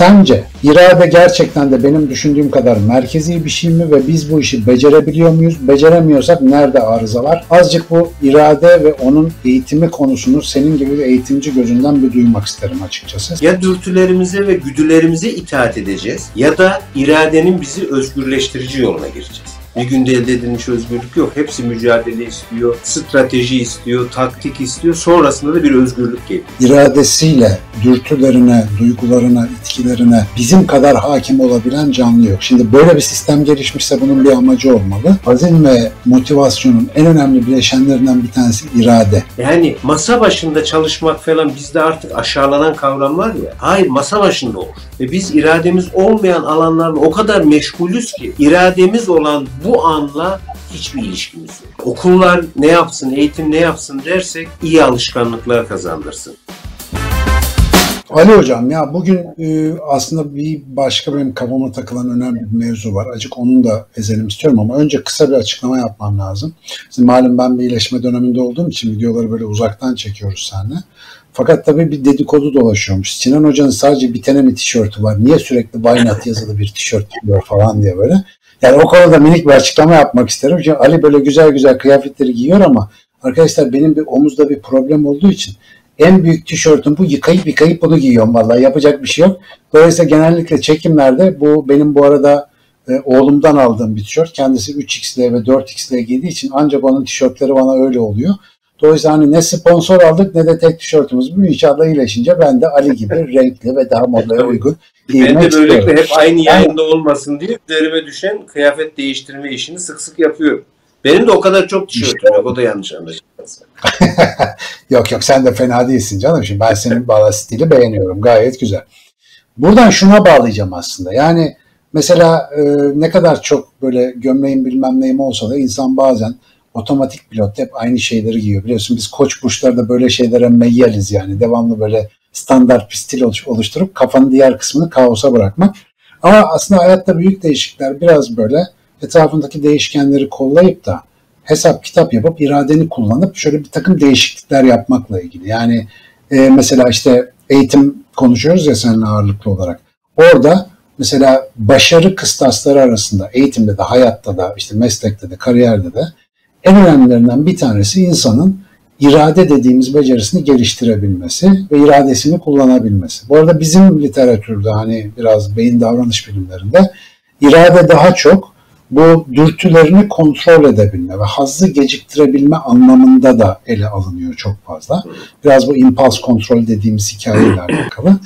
Sence irade gerçekten de benim düşündüğüm kadar merkezi bir şey mi ve biz bu işi becerebiliyor muyuz? Beceremiyorsak nerede arıza var? Azıcık bu irade ve onun eğitimi konusunu senin gibi bir eğitimci gözünden bir duymak isterim açıkçası. Ya dürtülerimize ve güdülerimize itaat edeceğiz ya da iradenin bizi özgürleştirici yoluna gireceğiz. Bir günde elde edilmiş özgürlük yok. Hepsi mücadele istiyor, strateji istiyor, taktik istiyor. Sonrasında da bir özgürlük geliyor. İradesiyle dürtülerine, duygularına, itkilerine bizim kadar hakim olabilen canlı yok. Şimdi böyle bir sistem gelişmişse bunun bir amacı olmalı. Azim ve motivasyonun en önemli bileşenlerinden bir tanesi irade. Yani masa başında çalışmak falan bizde artık aşağılanan kavramlar ya. Hayır masa başında olur. Ve biz irademiz olmayan alanlarla o kadar meşgulüz ki irademiz olan bu anla hiçbir ilişkimiz yok. Okullar ne yapsın, eğitim ne yapsın dersek iyi alışkanlıklar kazandırsın. Ali Hocam ya bugün e, aslında bir başka benim kafama takılan önemli bir mevzu var. Acık onun da ezelim istiyorum ama önce kısa bir açıklama yapmam lazım. Şimdi malum ben bir iyileşme döneminde olduğum için videoları böyle uzaktan çekiyoruz seninle. Fakat tabii bir dedikodu dolaşıyormuş. Sinan Hoca'nın sadece bir tane mi tişörtü var? Niye sürekli Why Not yazılı bir tişört giyiyor falan diye böyle. Yani o konuda minik bir açıklama yapmak isterim. Çünkü Ali böyle güzel güzel kıyafetleri giyiyor ama arkadaşlar benim bir omuzda bir problem olduğu için en büyük tişörtüm bu. Yıkayıp yıkayıp bunu giyiyorum vallahi. Yapacak bir şey yok. Dolayısıyla genellikle çekimlerde bu benim bu arada e, oğlumdan aldığım bir tişört. Kendisi 3XL ve 4XL giydiği için ancak onun tişörtleri bana öyle oluyor. Dolayısıyla hani ne sponsor aldık ne de tek tişörtümüz. Bu inşallah iyileşince ben de Ali gibi renkli ve daha modaya uygun ben de böylelikle hep aynı yayında olmasın diye üzerime düşen kıyafet değiştirme işini sık sık yapıyorum. Benim de o kadar çok tişörtüm yok. O da yanlış anlaşılmasın. yok yok sen de fena değilsin canım. Şimdi ben senin bağla stili beğeniyorum. Gayet güzel. Buradan şuna bağlayacağım aslında. Yani mesela e, ne kadar çok böyle gömleğim bilmem neyim olsa da insan bazen otomatik pilot hep aynı şeyleri giyiyor. Biliyorsun biz koç burçlarda böyle şeylere meyyaliz yani. Devamlı böyle standart bir stil oluşturup kafanın diğer kısmını kaosa bırakmak. Ama aslında hayatta büyük değişiklikler biraz böyle etrafındaki değişkenleri kollayıp da hesap kitap yapıp iradeni kullanıp şöyle bir takım değişiklikler yapmakla ilgili. Yani e, mesela işte eğitim konuşuyoruz ya seninle ağırlıklı olarak. Orada mesela başarı kıstasları arasında eğitimde de hayatta da işte meslekte de kariyerde de en önemlilerinden bir tanesi insanın irade dediğimiz becerisini geliştirebilmesi ve iradesini kullanabilmesi. Bu arada bizim literatürde hani biraz beyin davranış bilimlerinde irade daha çok bu dürtülerini kontrol edebilme ve hazzı geciktirebilme anlamında da ele alınıyor çok fazla. Biraz bu impuls kontrol dediğimiz hikayeyle alakalı.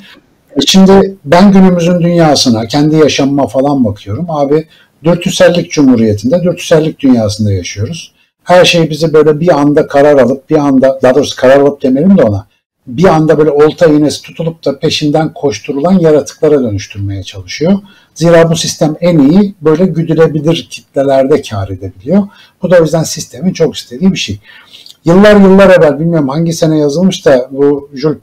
Şimdi ben günümüzün dünyasına, kendi yaşamıma falan bakıyorum. Abi dürtüsellik cumhuriyetinde, dürtüsellik dünyasında yaşıyoruz her şey bizi böyle bir anda karar alıp bir anda daha doğrusu karar alıp demeyelim de ona bir anda böyle olta iğnesi tutulup da peşinden koşturulan yaratıklara dönüştürmeye çalışıyor. Zira bu sistem en iyi böyle güdülebilir kitlelerde kar edebiliyor. Bu da o yüzden sistemin çok istediği bir şey. Yıllar yıllar evvel bilmiyorum hangi sene yazılmış da bu Jules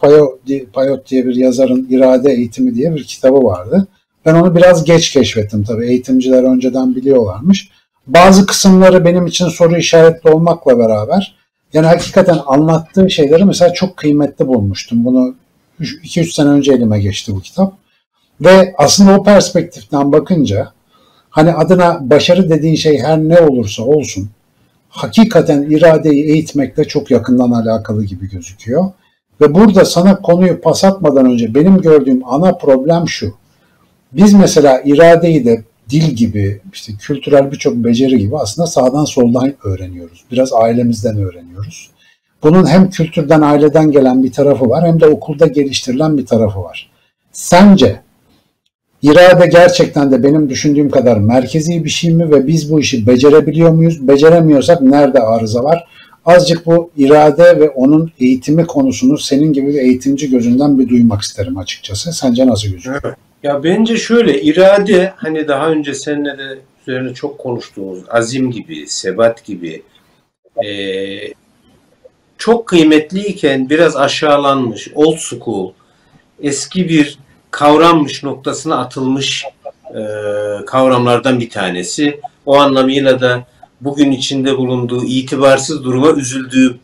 Payot diye bir yazarın İrade Eğitimi diye bir kitabı vardı. Ben onu biraz geç keşfettim tabii. Eğitimciler önceden biliyorlarmış. Bazı kısımları benim için soru işaretli olmakla beraber yani hakikaten anlattığı şeyleri mesela çok kıymetli bulmuştum. Bunu 2-3 sene önce elime geçti bu kitap. Ve aslında o perspektiften bakınca hani adına başarı dediğin şey her ne olursa olsun hakikaten iradeyi eğitmekle çok yakından alakalı gibi gözüküyor. Ve burada sana konuyu pas atmadan önce benim gördüğüm ana problem şu. Biz mesela iradeyi de dil gibi, işte kültürel birçok beceri gibi aslında sağdan soldan öğreniyoruz. Biraz ailemizden öğreniyoruz. Bunun hem kültürden, aileden gelen bir tarafı var hem de okulda geliştirilen bir tarafı var. Sence irade gerçekten de benim düşündüğüm kadar merkezi bir şey mi ve biz bu işi becerebiliyor muyuz? Beceremiyorsak nerede arıza var? Azıcık bu irade ve onun eğitimi konusunu senin gibi bir eğitimci gözünden bir duymak isterim açıkçası. Sence nasıl gözüküyor? Evet. Ya bence şöyle irade hani daha önce seninle de üzerine çok konuştuğumuz azim gibi, sebat gibi e, çok kıymetliyken biraz aşağılanmış, old school, eski bir kavrammış noktasına atılmış e, kavramlardan bir tanesi. O anlamıyla da bugün içinde bulunduğu itibarsız duruma üzüldüğü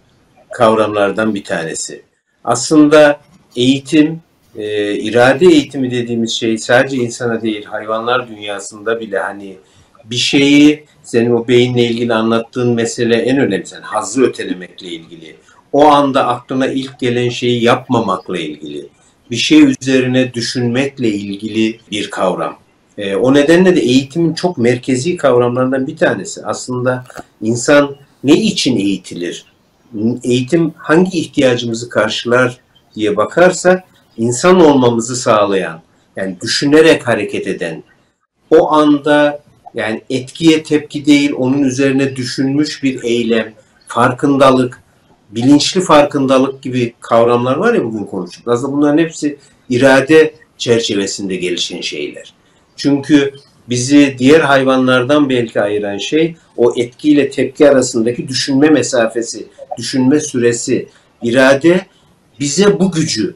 kavramlardan bir tanesi. Aslında eğitim, e, irade eğitimi dediğimiz şey sadece insana değil hayvanlar dünyasında bile hani bir şeyi senin o beyinle ilgili anlattığın mesele en önemlisi. Yani hazzı ötelemekle ilgili. O anda aklına ilk gelen şeyi yapmamakla ilgili. Bir şey üzerine düşünmekle ilgili bir kavram. E, o nedenle de eğitimin çok merkezi kavramlarından bir tanesi. Aslında insan ne için eğitilir? Eğitim hangi ihtiyacımızı karşılar diye bakarsak insan olmamızı sağlayan, yani düşünerek hareket eden, o anda yani etkiye tepki değil, onun üzerine düşünmüş bir eylem, farkındalık, bilinçli farkındalık gibi kavramlar var ya bugün konuştuk. Aslında bunların hepsi irade çerçevesinde gelişen şeyler. Çünkü bizi diğer hayvanlardan belki ayıran şey o etkiyle tepki arasındaki düşünme mesafesi, düşünme süresi, irade bize bu gücü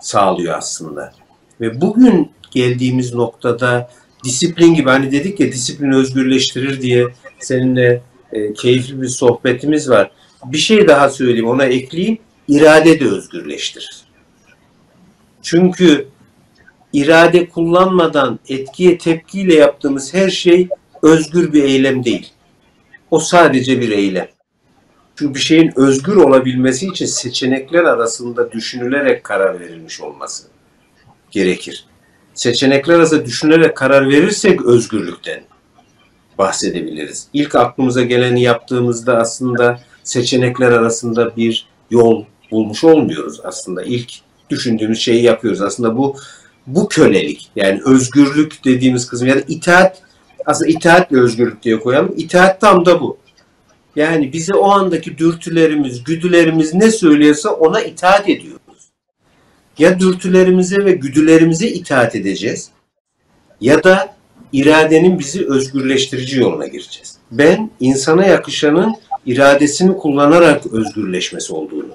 sağlıyor aslında. Ve bugün geldiğimiz noktada disiplin gibi hani dedik ya disiplin özgürleştirir diye seninle e, keyifli bir sohbetimiz var. Bir şey daha söyleyeyim ona ekleyeyim. İrade de özgürleştirir. Çünkü irade kullanmadan etkiye tepkiyle yaptığımız her şey özgür bir eylem değil. O sadece bir eylem. Çünkü bir şeyin özgür olabilmesi için seçenekler arasında düşünülerek karar verilmiş olması gerekir. Seçenekler arasında düşünerek karar verirsek özgürlükten bahsedebiliriz. İlk aklımıza geleni yaptığımızda aslında seçenekler arasında bir yol bulmuş olmuyoruz aslında. İlk düşündüğümüz şeyi yapıyoruz. Aslında bu bu kölelik yani özgürlük dediğimiz kısım ya da itaat aslında itaatle özgürlük diye koyalım. İtaat tam da bu. Yani bize o andaki dürtülerimiz, güdülerimiz ne söylüyorsa ona itaat ediyoruz. Ya dürtülerimize ve güdülerimize itaat edeceğiz ya da iradenin bizi özgürleştirici yoluna gireceğiz. Ben insana yakışanın iradesini kullanarak özgürleşmesi olduğunu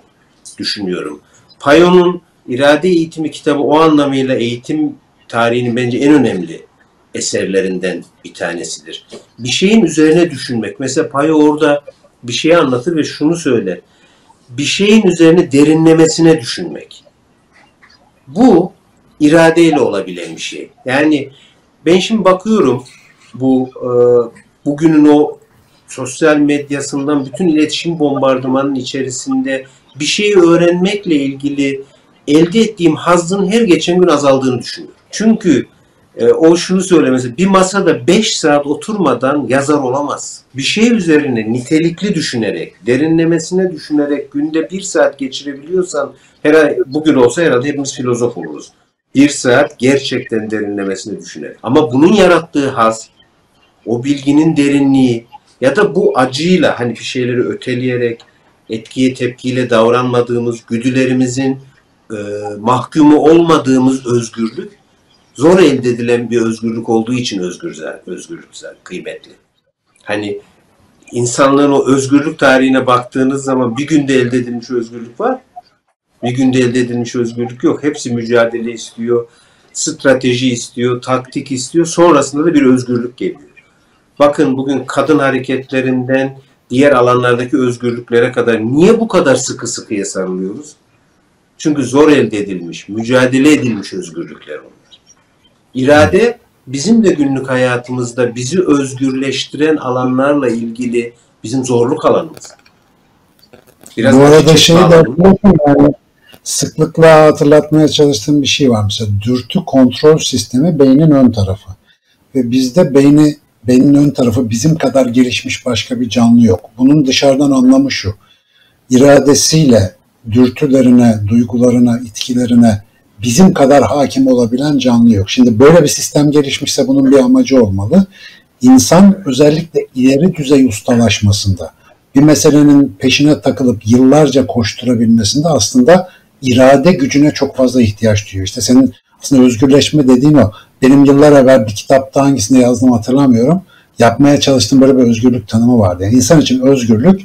düşünüyorum. Payon'un İrade Eğitimi kitabı o anlamıyla eğitim tarihinin bence en önemli eserlerinden bir tanesidir. Bir şeyin üzerine düşünmek. Mesela Payo orada bir şeyi anlatır ve şunu söyler. Bir şeyin üzerine derinlemesine düşünmek. Bu iradeyle olabilen bir şey. Yani ben şimdi bakıyorum bu e, bugünün o sosyal medyasından bütün iletişim bombardımanının içerisinde bir şeyi öğrenmekle ilgili elde ettiğim hazzın her geçen gün azaldığını düşünüyorum. Çünkü e, o şunu söylemesi, bir masada 5 saat oturmadan yazar olamaz. Bir şey üzerine nitelikli düşünerek, derinlemesine düşünerek günde bir saat geçirebiliyorsan, herhalde bugün olsa herhalde hepimiz filozof oluruz. Bir saat gerçekten derinlemesine düşünerek. Ama bunun yarattığı haz, o bilginin derinliği ya da bu acıyla hani bir şeyleri öteleyerek, etkiye tepkiyle davranmadığımız güdülerimizin e, mahkumu olmadığımız özgürlük zor elde edilen bir özgürlük olduğu için özgürler, özgürlükler kıymetli. Hani insanlığın o özgürlük tarihine baktığınız zaman bir günde elde edilmiş özgürlük var. Bir günde elde edilmiş özgürlük yok. Hepsi mücadele istiyor, strateji istiyor, taktik istiyor. Sonrasında da bir özgürlük geliyor. Bakın bugün kadın hareketlerinden diğer alanlardaki özgürlüklere kadar niye bu kadar sıkı sıkıya sarılıyoruz? Çünkü zor elde edilmiş, mücadele edilmiş özgürlükler onlar. İrade bizim de günlük hayatımızda bizi özgürleştiren alanlarla ilgili bizim zorluk alanımız. Biraz Bu arada şey de yani sıklıkla hatırlatmaya çalıştığım bir şey var. Mesela dürtü kontrol sistemi beynin ön tarafı. Ve bizde beyni beynin ön tarafı bizim kadar gelişmiş başka bir canlı yok. Bunun dışarıdan anlamı şu. İradesiyle dürtülerine, duygularına, itkilerine bizim kadar hakim olabilen canlı yok. Şimdi böyle bir sistem gelişmişse bunun bir amacı olmalı. İnsan özellikle ileri düzey ustalaşmasında bir meselenin peşine takılıp yıllarca koşturabilmesinde aslında irade gücüne çok fazla ihtiyaç duyuyor. İşte senin aslında özgürleşme dediğin o. Benim yıllar evvel bir kitapta hangisinde yazdım hatırlamıyorum. Yapmaya çalıştığım böyle bir özgürlük tanımı vardı. Yani insan için özgürlük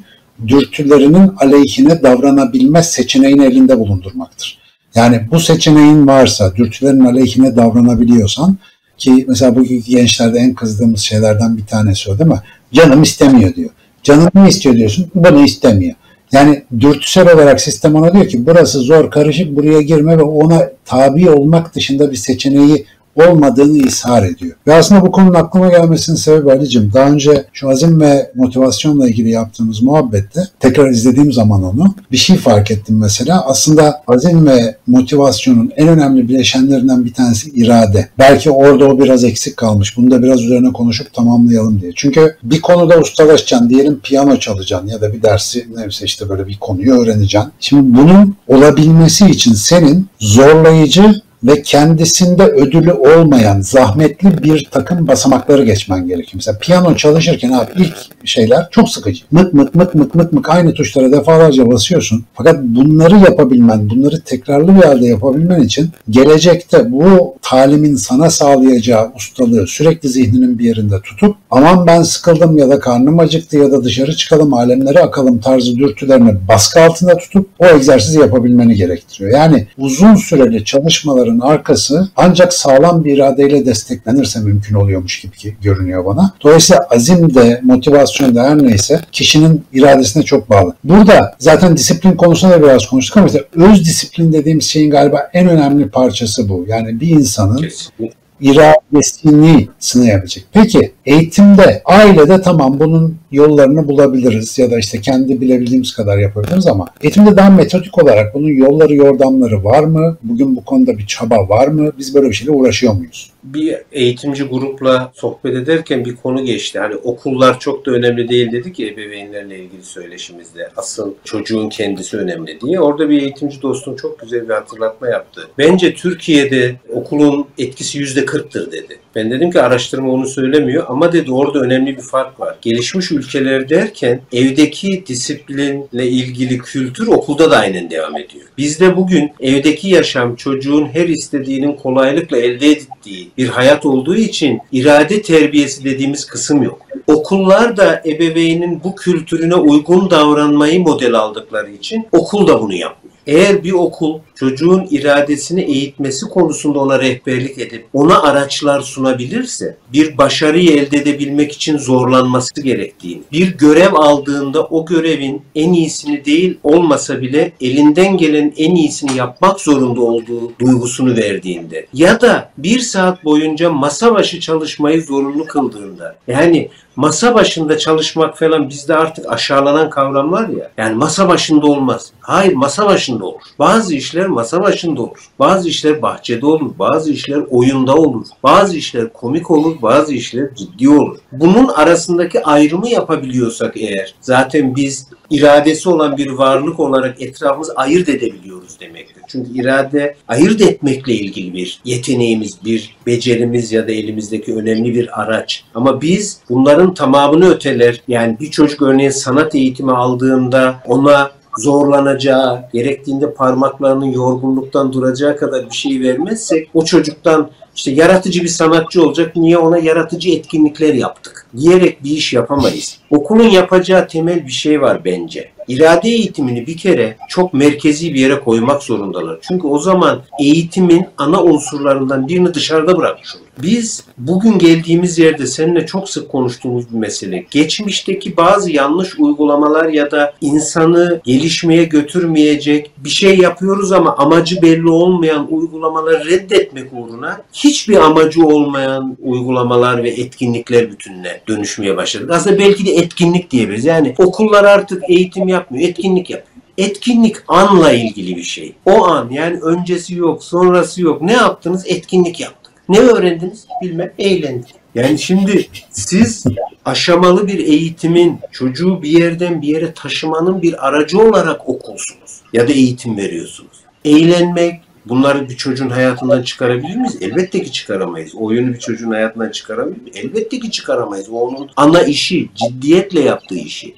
dürtülerinin aleyhine davranabilme seçeneğini elinde bulundurmaktır. Yani bu seçeneğin varsa, dürtülerin aleyhine davranabiliyorsan ki mesela bugünkü gençlerde en kızdığımız şeylerden bir tanesi o değil mi? Canım istemiyor diyor. Canım ne istiyor diyorsun? Bunu istemiyor. Yani dürtüsel olarak sistem ona diyor ki burası zor, karışık, buraya girme ve ona tabi olmak dışında bir seçeneği olmadığını ishar ediyor. Ve aslında bu konunun aklıma gelmesinin sebebi Ali'cim daha önce şu azim ve motivasyonla ilgili yaptığımız muhabbette tekrar izlediğim zaman onu bir şey fark ettim mesela. Aslında azim ve motivasyonun en önemli bileşenlerinden bir tanesi irade. Belki orada o biraz eksik kalmış. Bunu da biraz üzerine konuşup tamamlayalım diye. Çünkü bir konuda ustalaşacaksın. Diyelim piyano çalacaksın ya da bir dersi neyse işte böyle bir konuyu öğreneceksin. Şimdi bunun olabilmesi için senin zorlayıcı ve kendisinde ödülü olmayan zahmetli bir takım basamakları geçmen gerekiyor. Mesela piyano çalışırken abi ilk şeyler çok sıkıcı. Mık mık mık mık mık mık aynı tuşlara defalarca basıyorsun. Fakat bunları yapabilmen, bunları tekrarlı bir halde yapabilmen için gelecekte bu talimin sana sağlayacağı ustalığı sürekli zihninin bir yerinde tutup aman ben sıkıldım ya da karnım acıktı ya da dışarı çıkalım alemlere akalım tarzı dürtülerini baskı altında tutup o egzersizi yapabilmeni gerektiriyor. Yani uzun süreli çalışmaları kararların arkası ancak sağlam bir iradeyle desteklenirse mümkün oluyormuş gibi görünüyor bana. Dolayısıyla azim de, motivasyon da her neyse kişinin iradesine çok bağlı. Burada zaten disiplin konusunda da biraz konuştuk ama mesela öz disiplin dediğimiz şeyin galiba en önemli parçası bu. Yani bir insanın Kesinlikle iradesini sınayabilecek. Peki eğitimde, ailede tamam bunun yollarını bulabiliriz ya da işte kendi bilebildiğimiz kadar yapabiliriz ama eğitimde daha metodik olarak bunun yolları, yordamları var mı? Bugün bu konuda bir çaba var mı? Biz böyle bir şeyle uğraşıyor muyuz? Bir eğitimci grupla sohbet ederken bir konu geçti. Hani okullar çok da önemli değil dedik ya ebeveynlerle ilgili söyleşimizde. Asıl çocuğun kendisi önemli diye. Orada bir eğitimci dostum çok güzel bir hatırlatma yaptı. Bence Türkiye'de okulun etkisi yüzde 40'tır dedi. Ben dedim ki araştırma onu söylemiyor ama dedi orada önemli bir fark var. Gelişmiş ülkeler derken evdeki disiplinle ilgili kültür okulda da aynen devam ediyor. Bizde bugün evdeki yaşam çocuğun her istediğinin kolaylıkla elde ettiği bir hayat olduğu için irade terbiyesi dediğimiz kısım yok. Okullar da ebeveynin bu kültürüne uygun davranmayı model aldıkları için okul da bunu yapıyor. Eğer bir okul çocuğun iradesini eğitmesi konusunda ona rehberlik edip ona araçlar sunabilirse bir başarıyı elde edebilmek için zorlanması gerektiğini, bir görev aldığında o görevin en iyisini değil olmasa bile elinden gelen en iyisini yapmak zorunda olduğu duygusunu verdiğinde ya da bir saat boyunca masa başı çalışmayı zorunlu kıldığında yani masa başında çalışmak falan bizde artık aşağılanan kavramlar ya. Yani masa başında olmaz. Hayır masa başında olur. Bazı işler masa başında olur. Bazı işler bahçede olur. Bazı işler oyunda olur. Bazı işler komik olur. Bazı işler ciddi olur. Bunun arasındaki ayrımı yapabiliyorsak eğer zaten biz iradesi olan bir varlık olarak etrafımızı ayırt edebiliyoruz demektir. Çünkü irade ayırt etmekle ilgili bir yeteneğimiz, bir becerimiz ya da elimizdeki önemli bir araç. Ama biz bunların tamamını öteler. Yani bir çocuk örneğin sanat eğitimi aldığında ona zorlanacağı, gerektiğinde parmaklarının yorgunluktan duracağı kadar bir şey vermezsek o çocuktan işte yaratıcı bir sanatçı olacak. Niye ona yaratıcı etkinlikler yaptık? Diyerek bir iş yapamayız. Okulun yapacağı temel bir şey var bence. İrade eğitimini bir kere çok merkezi bir yere koymak zorundalar. Çünkü o zaman eğitimin ana unsurlarından birini dışarıda bırakmış olur. Biz bugün geldiğimiz yerde seninle çok sık konuştuğumuz bir mesele. Geçmişteki bazı yanlış uygulamalar ya da insanı gelişmeye götürmeyecek bir şey yapıyoruz ama amacı belli olmayan uygulamaları reddetmek uğruna hiçbir amacı olmayan uygulamalar ve etkinlikler bütününe dönüşmeye başladık. Aslında belki de etkinlik diyebiliriz. Yani okullar artık eğitim yapmıyor, etkinlik yapıyor. Etkinlik anla ilgili bir şey. O an yani öncesi yok, sonrası yok. Ne yaptınız? Etkinlik yaptık. Ne öğrendiniz? Bilmem, eğlendik. Yani şimdi siz aşamalı bir eğitimin çocuğu bir yerden bir yere taşımanın bir aracı olarak okulsunuz ya da eğitim veriyorsunuz. Eğlenmek, Bunları bir çocuğun hayatından çıkarabilir miyiz? Elbette ki çıkaramayız. oyunu bir çocuğun hayatından çıkarabilir miyiz? Elbette ki çıkaramayız. O onun ana işi, ciddiyetle yaptığı işi.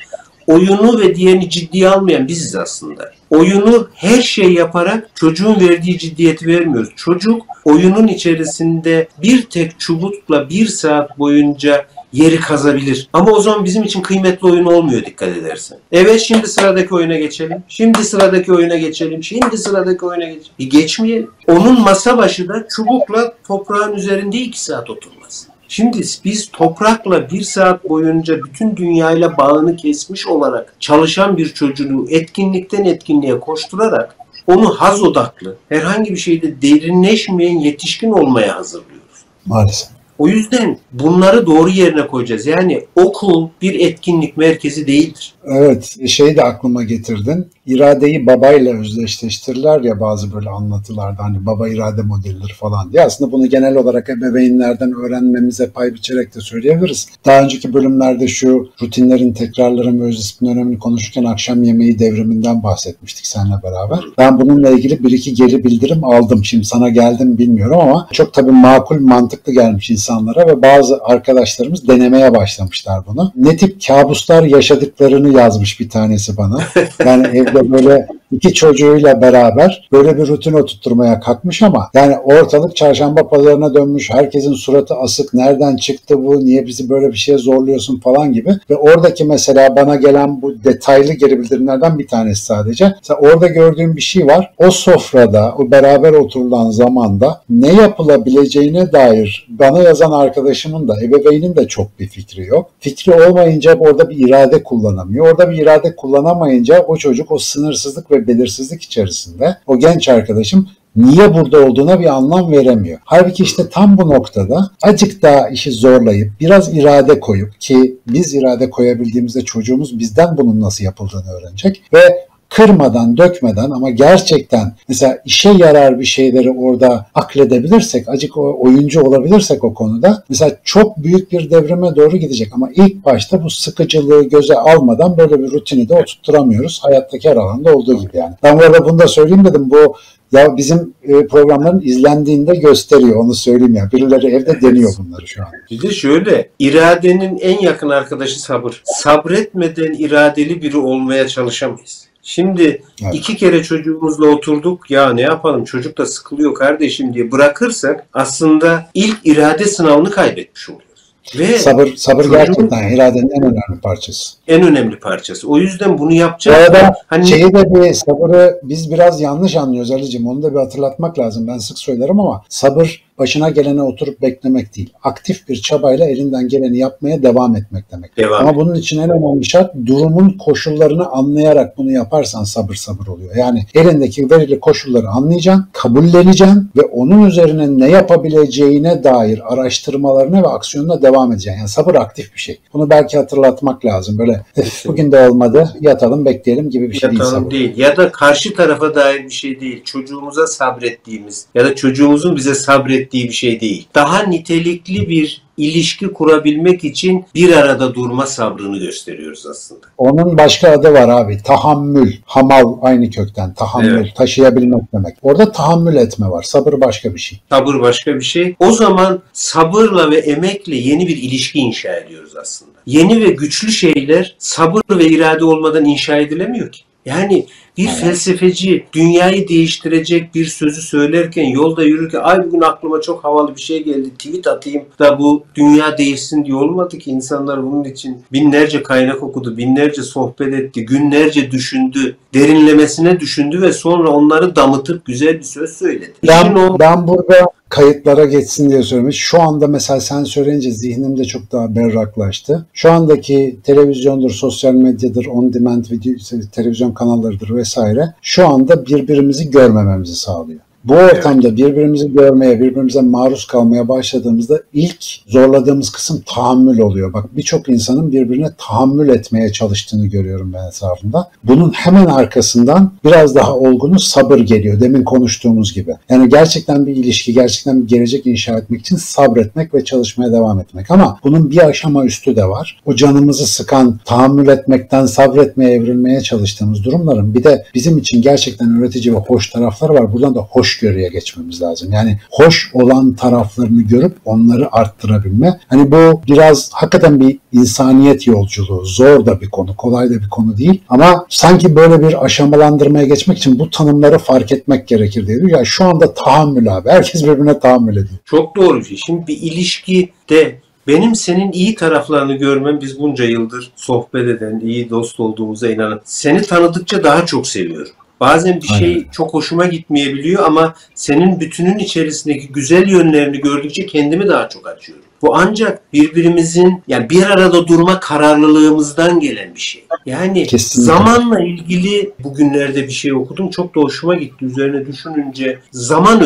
Oyunu ve diğerini ciddiye almayan biziz aslında. Oyunu her şey yaparak çocuğun verdiği ciddiyeti vermiyoruz. Çocuk oyunun içerisinde bir tek çubukla bir saat boyunca yeri kazabilir. Ama o zaman bizim için kıymetli oyun olmuyor dikkat edersen. Evet şimdi sıradaki oyuna geçelim. Şimdi sıradaki oyuna geçelim. Şimdi sıradaki oyuna geçelim. Bir geçmeyelim. Onun masa başı da çubukla toprağın üzerinde iki saat oturması. Şimdi biz toprakla bir saat boyunca bütün dünyayla bağını kesmiş olarak çalışan bir çocuğu etkinlikten etkinliğe koşturarak onu haz odaklı, herhangi bir şeyde derinleşmeyen yetişkin olmaya hazırlıyoruz. Maalesef. O yüzden bunları doğru yerine koyacağız. Yani okul bir etkinlik merkezi değildir. Evet, şeyi de aklıma getirdin. İradeyi babayla özdeşleştirirler ya bazı böyle anlatılarda hani baba irade modelidir falan diye. Aslında bunu genel olarak ebeveynlerden öğrenmemize pay biçerek de söyleyebiliriz. Daha önceki bölümlerde şu rutinlerin, tekrarların ve öz disiplin önemini konuşurken akşam yemeği devriminden bahsetmiştik seninle beraber. Ben bununla ilgili bir iki geri bildirim aldım. Şimdi sana geldim bilmiyorum ama çok tabii makul, mantıklı gelmiş insanlara ve bazı arkadaşlarımız denemeye başlamışlar bunu. Ne tip kabuslar yaşadıklarını yazmış bir tanesi bana. Yani evde böyle iki çocuğuyla beraber böyle bir rutin oturtmaya kalkmış ama yani ortalık çarşamba pazarına dönmüş. Herkesin suratı asık. Nereden çıktı bu? Niye bizi böyle bir şeye zorluyorsun falan gibi. Ve oradaki mesela bana gelen bu detaylı geri bildirimlerden bir tanesi sadece. Mesela orada gördüğüm bir şey var. O sofrada, o beraber oturulan zamanda ne yapılabileceğine dair bana yazan arkadaşımın da ebeveynin de çok bir fikri yok. Fikri olmayınca orada bir irade kullanamıyor. Orada bir irade kullanamayınca o çocuk o sınırsızlık ve belirsizlik içerisinde o genç arkadaşım niye burada olduğuna bir anlam veremiyor. Halbuki işte tam bu noktada acık daha işi zorlayıp biraz irade koyup ki biz irade koyabildiğimizde çocuğumuz bizden bunun nasıl yapıldığını öğrenecek ve kırmadan, dökmeden ama gerçekten mesela işe yarar bir şeyleri orada akledebilirsek, acık oyuncu olabilirsek o konuda mesela çok büyük bir devrime doğru gidecek ama ilk başta bu sıkıcılığı göze almadan böyle bir rutini de oturtturamıyoruz. Hayattaki her alanda olduğu gibi yani. Ben bu arada bunu da söyleyeyim dedim bu ya bizim e, programların izlendiğinde gösteriyor onu söyleyeyim ya. Birileri evde deniyor bunları şu an. Bir de şöyle iradenin en yakın arkadaşı sabır. Sabretmeden iradeli biri olmaya çalışamayız. Şimdi evet. iki kere çocuğumuzla oturduk ya ne yapalım çocuk da sıkılıyor kardeşim diye bırakırsak aslında ilk irade sınavını kaybetmiş oluyoruz. Ve sabır sabır gerçekten iradenin en önemli parçası. En önemli parçası. O yüzden bunu yapacağız. Bu arada hani... şeyi de bir sabırı biz biraz yanlış anlıyoruz Ali'cim. Onu da bir hatırlatmak lazım. Ben sık söylerim ama sabır başına gelene oturup beklemek değil. Aktif bir çabayla elinden geleni yapmaya devam etmek demek. Devam. Ama bunun için en önemli şart durumun koşullarını anlayarak bunu yaparsan sabır sabır oluyor. Yani elindeki verili koşulları anlayacaksın, kabulleneceksin ve onun üzerine ne yapabileceğine dair araştırmalarına ve aksiyonuna devam edeceksin. Yani sabır aktif bir şey. Bunu belki hatırlatmak lazım. Böyle bugün de olmadı yatalım bekleyelim gibi bir şey yatalım değil sabır. değil. Ya da karşı tarafa dair bir şey değil. Çocuğumuza sabrettiğimiz ya da çocuğumuzun bize sabrettiği ettiği bir şey değil. Daha nitelikli bir ilişki kurabilmek için bir arada durma sabrını gösteriyoruz aslında. Onun başka adı var abi. Tahammül. Hamal aynı kökten. Tahammül. Evet. Taşıyabilmek demek. Orada tahammül etme var. Sabır başka bir şey. Sabır başka bir şey. O zaman sabırla ve emekle yeni bir ilişki inşa ediyoruz aslında. Yeni ve güçlü şeyler sabır ve irade olmadan inşa edilemiyor ki. Yani bir evet. felsefeci dünyayı değiştirecek bir sözü söylerken yolda yürürken ay bugün aklıma çok havalı bir şey geldi tweet atayım da bu dünya değişsin diye olmadı ki insanlar bunun için binlerce kaynak okudu, binlerce sohbet etti, günlerce düşündü, derinlemesine düşündü ve sonra onları damıtıp güzel bir söz söyledi. Ben, o... ben burada kayıtlara geçsin diye söylemiş. Şu anda mesela sen söyleyince zihnimde çok daha berraklaştı. Şu andaki televizyondur, sosyal medyadır, on demand video, televizyon kanallarıdır vesaire şu anda birbirimizi görmememizi sağlıyor. Bu ortamda birbirimizi görmeye, birbirimize maruz kalmaya başladığımızda ilk zorladığımız kısım tahammül oluyor. Bak birçok insanın birbirine tahammül etmeye çalıştığını görüyorum ben etrafımda. Bunun hemen arkasından biraz daha olgunu sabır geliyor. Demin konuştuğumuz gibi. Yani gerçekten bir ilişki, gerçekten bir gelecek inşa etmek için sabretmek ve çalışmaya devam etmek. Ama bunun bir aşama üstü de var. O canımızı sıkan, tahammül etmekten sabretmeye, evrilmeye çalıştığımız durumların bir de bizim için gerçekten öğretici ve hoş tarafları var. Buradan da hoş hoşgörüye geçmemiz lazım. Yani hoş olan taraflarını görüp onları arttırabilme. Hani bu biraz hakikaten bir insaniyet yolculuğu. Zor da bir konu, kolay da bir konu değil. Ama sanki böyle bir aşamalandırmaya geçmek için bu tanımları fark etmek gerekir diye diyor. Ya şu anda tahammül abi. Herkes birbirine tahammül ediyor. Çok doğru şey. Şimdi bir ilişkide benim senin iyi taraflarını görmem biz bunca yıldır sohbet eden, iyi dost olduğumuza inanan. Seni tanıdıkça daha çok seviyorum. Bazen bir şey Aynen. çok hoşuma gitmeyebiliyor ama senin bütünün içerisindeki güzel yönlerini gördükçe kendimi daha çok açıyorum. Bu ancak birbirimizin yani bir arada durma kararlılığımızdan gelen bir şey. Yani Kesinlikle. zamanla ilgili bugünlerde bir şey okudum. Çok da hoşuma gitti. Üzerine düşününce zaman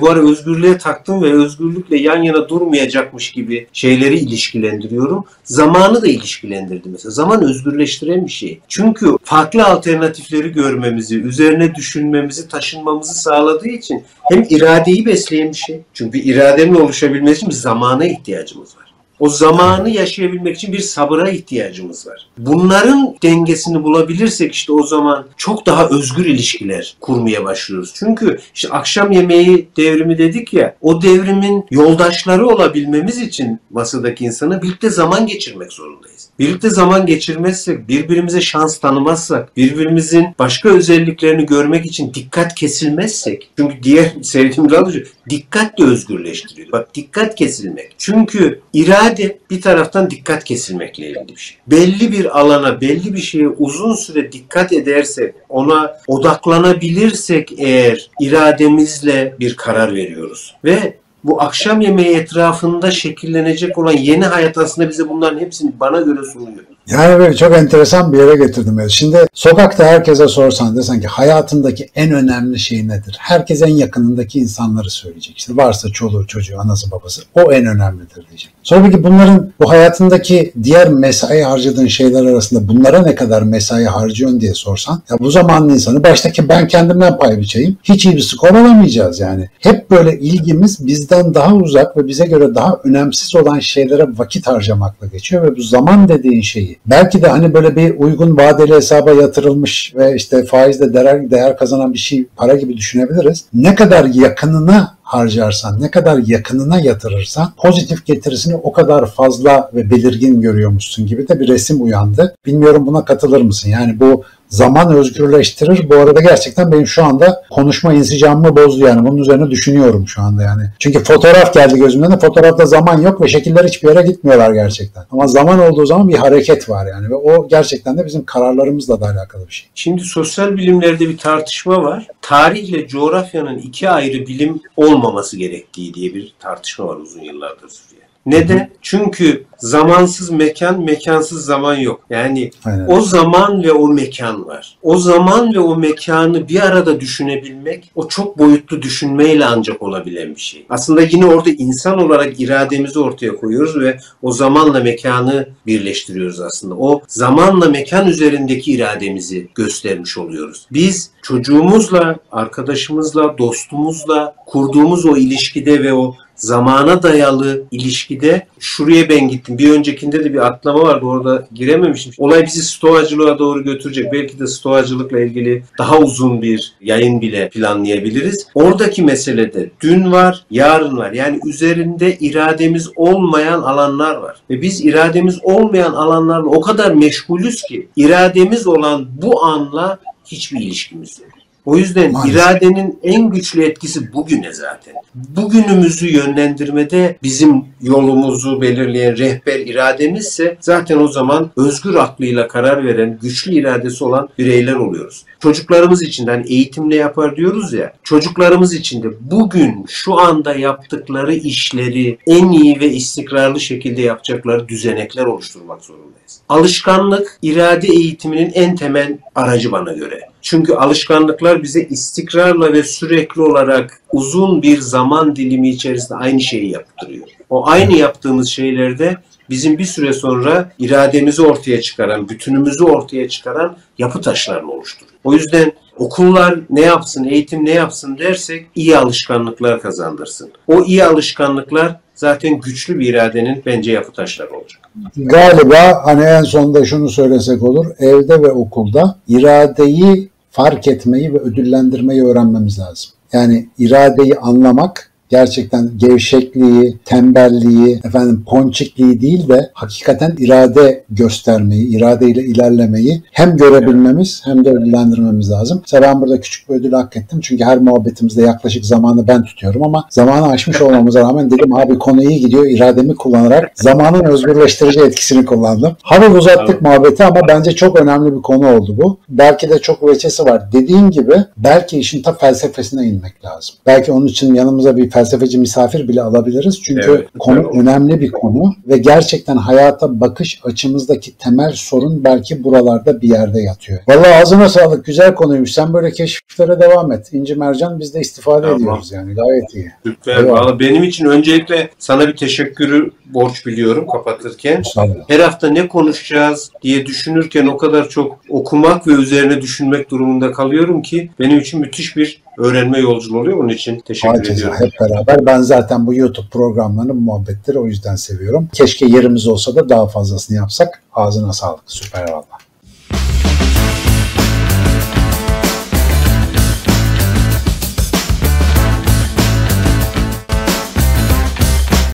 bu ara özgürlüğe taktım ve özgürlükle yan yana durmayacakmış gibi şeyleri ilişkilendiriyorum. Zamanı da ilişkilendirdim mesela. Zaman özgürleştiren bir şey. Çünkü farklı alternatifleri görmemizi, üzerine düşünmemizi, taşınmamızı sağladığı için hem iradeyi besleyen bir şey. Çünkü iradenin oluşabilmesi için bir zamana ihtiyacımız var. O zamanı yaşayabilmek için bir sabıra ihtiyacımız var. Bunların dengesini bulabilirsek işte o zaman çok daha özgür ilişkiler kurmaya başlıyoruz. Çünkü işte akşam yemeği devrimi dedik ya o devrimin yoldaşları olabilmemiz için masadaki insana birlikte zaman geçirmek zorundayız. Birlikte zaman geçirmezsek, birbirimize şans tanımazsak, birbirimizin başka özelliklerini görmek için dikkat kesilmezsek, çünkü diğer sevdiğim şu, dikkat de özgürleştiriyor. Bak dikkat kesilmek. Çünkü irade bir taraftan dikkat kesilmekle ilgili bir şey. Belli bir alana, belli bir şeye uzun süre dikkat edersek, ona odaklanabilirsek eğer irademizle bir karar veriyoruz. Ve bu akşam yemeği etrafında şekillenecek olan yeni hayat aslında bize bunların hepsini bana göre sunuyor. Yani böyle çok enteresan bir yere getirdim. Yani Şimdi sokakta herkese sorsan desen ki hayatındaki en önemli şey nedir? Herkes en yakınındaki insanları söyleyecek. İşte varsa çoluğu çocuğu, anası babası o en önemlidir diyecek. Sonra peki bunların bu hayatındaki diğer mesai harcadığın şeyler arasında bunlara ne kadar mesai harcıyorsun diye sorsan ya bu zamanın insanı baştaki ben kendimden pay biçeyim. Hiç iyi bir skor alamayacağız yani. Hep böyle ilgimiz bizden daha uzak ve bize göre daha önemsiz olan şeylere vakit harcamakla geçiyor ve bu zaman dediğin şeyi belki de hani böyle bir uygun vadeli hesaba yatırılmış ve işte faizle değer, değer kazanan bir şey para gibi düşünebiliriz. Ne kadar yakınına harcarsan, ne kadar yakınına yatırırsan pozitif getirisini o kadar fazla ve belirgin görüyormuşsun gibi de bir resim uyandı. Bilmiyorum buna katılır mısın? Yani bu zaman özgürleştirir. Bu arada gerçekten benim şu anda konuşma insicamımı bozdu yani. Bunun üzerine düşünüyorum şu anda yani. Çünkü fotoğraf geldi gözümden de fotoğrafta zaman yok ve şekiller hiçbir yere gitmiyorlar gerçekten. Ama zaman olduğu zaman bir hareket var yani ve o gerçekten de bizim kararlarımızla da alakalı bir şey. Şimdi sosyal bilimlerde bir tartışma var. Tarihle coğrafyanın iki ayrı bilim olmaması gerektiği diye bir tartışma var uzun yıllardır sürüyor. Neden? Çünkü zamansız mekan, mekansız zaman yok. Yani Aynen. o zaman ve o mekan var. O zaman ve o mekanı bir arada düşünebilmek, o çok boyutlu düşünmeyle ancak olabilen bir şey. Aslında yine orada insan olarak irademizi ortaya koyuyoruz ve o zamanla mekanı birleştiriyoruz aslında. O zamanla mekan üzerindeki irademizi göstermiş oluyoruz. Biz çocuğumuzla, arkadaşımızla, dostumuzla kurduğumuz o ilişkide ve o zamana dayalı ilişkide şuraya ben gittim. Bir öncekinde de bir atlama vardı orada girememişim. Olay bizi stoacılığa doğru götürecek. Belki de stoacılıkla ilgili daha uzun bir yayın bile planlayabiliriz. Oradaki meselede dün var, yarın var. Yani üzerinde irademiz olmayan alanlar var. Ve biz irademiz olmayan alanlarla o kadar meşgulüz ki irademiz olan bu anla hiçbir ilişkimiz yok. O yüzden Maalesef. iradenin en güçlü etkisi bugüne zaten. Bugünümüzü yönlendirmede bizim yolumuzu belirleyen rehber irademizse zaten o zaman özgür aklıyla karar veren, güçlü iradesi olan bireyler oluyoruz. Çocuklarımız için hani eğitimle yapar diyoruz ya, çocuklarımız için de bugün şu anda yaptıkları işleri en iyi ve istikrarlı şekilde yapacakları düzenekler oluşturmak zorundayız. Alışkanlık irade eğitiminin en temel aracı bana göre. Çünkü alışkanlıklar bize istikrarla ve sürekli olarak uzun bir zaman dilimi içerisinde aynı şeyi yaptırıyor. O aynı yaptığımız şeylerde bizim bir süre sonra irademizi ortaya çıkaran, bütünümüzü ortaya çıkaran yapı taşlarını oluşturuyor. O yüzden okullar ne yapsın, eğitim ne yapsın dersek iyi alışkanlıklar kazandırsın. O iyi alışkanlıklar zaten güçlü bir iradenin bence yapı taşları olacak. Galiba hani en sonunda şunu söylesek olur. Evde ve okulda iradeyi fark etmeyi ve ödüllendirmeyi öğrenmemiz lazım. Yani iradeyi anlamak gerçekten gevşekliği, tembelliği, efendim ponçikliği değil de hakikaten irade göstermeyi, iradeyle ilerlemeyi hem görebilmemiz hem de ödüllendirmemiz lazım. Mesela ben burada küçük bir ödül hak ettim. Çünkü her muhabbetimizde yaklaşık zamanı ben tutuyorum ama zamanı aşmış olmamıza rağmen dedim abi konu iyi gidiyor. irademi kullanarak zamanın özgürleştirici etkisini kullandım. Hafif uzattık muhabbeti ama bence çok önemli bir konu oldu bu. Belki de çok veçesi var. Dediğin gibi belki işin ta felsefesine inmek lazım. Belki onun için yanımıza bir felsefeci misafir bile alabiliriz. Çünkü Evet, konu olur. önemli bir konu ve gerçekten hayata bakış açımızdaki temel sorun belki buralarda bir yerde yatıyor. Vallahi ağzına sağlık. Güzel konuymuş. Sen böyle keşiflere devam et. İnci Mercan biz de istifade Tamam. ediyoruz yani. Gayet iyi. Süper. Eyvallah. Valla benim için öncelikle sana bir teşekkürü borç biliyorum kapatırken. Her hafta ne konuşacağız diye düşünürken o kadar çok okumak ve üzerine düşünmek durumunda kalıyorum ki benim için müthiş bir öğrenme yolculuğu oluyor. Onun için teşekkür Herkese ediyorum. hep beraber. Ben zaten bu YouTube programlarını, bu muhabbetleri o yüzden seviyorum. Keşke yerimiz olsa da daha fazlasını yapsak. Ağzına sağlık. Süper valla.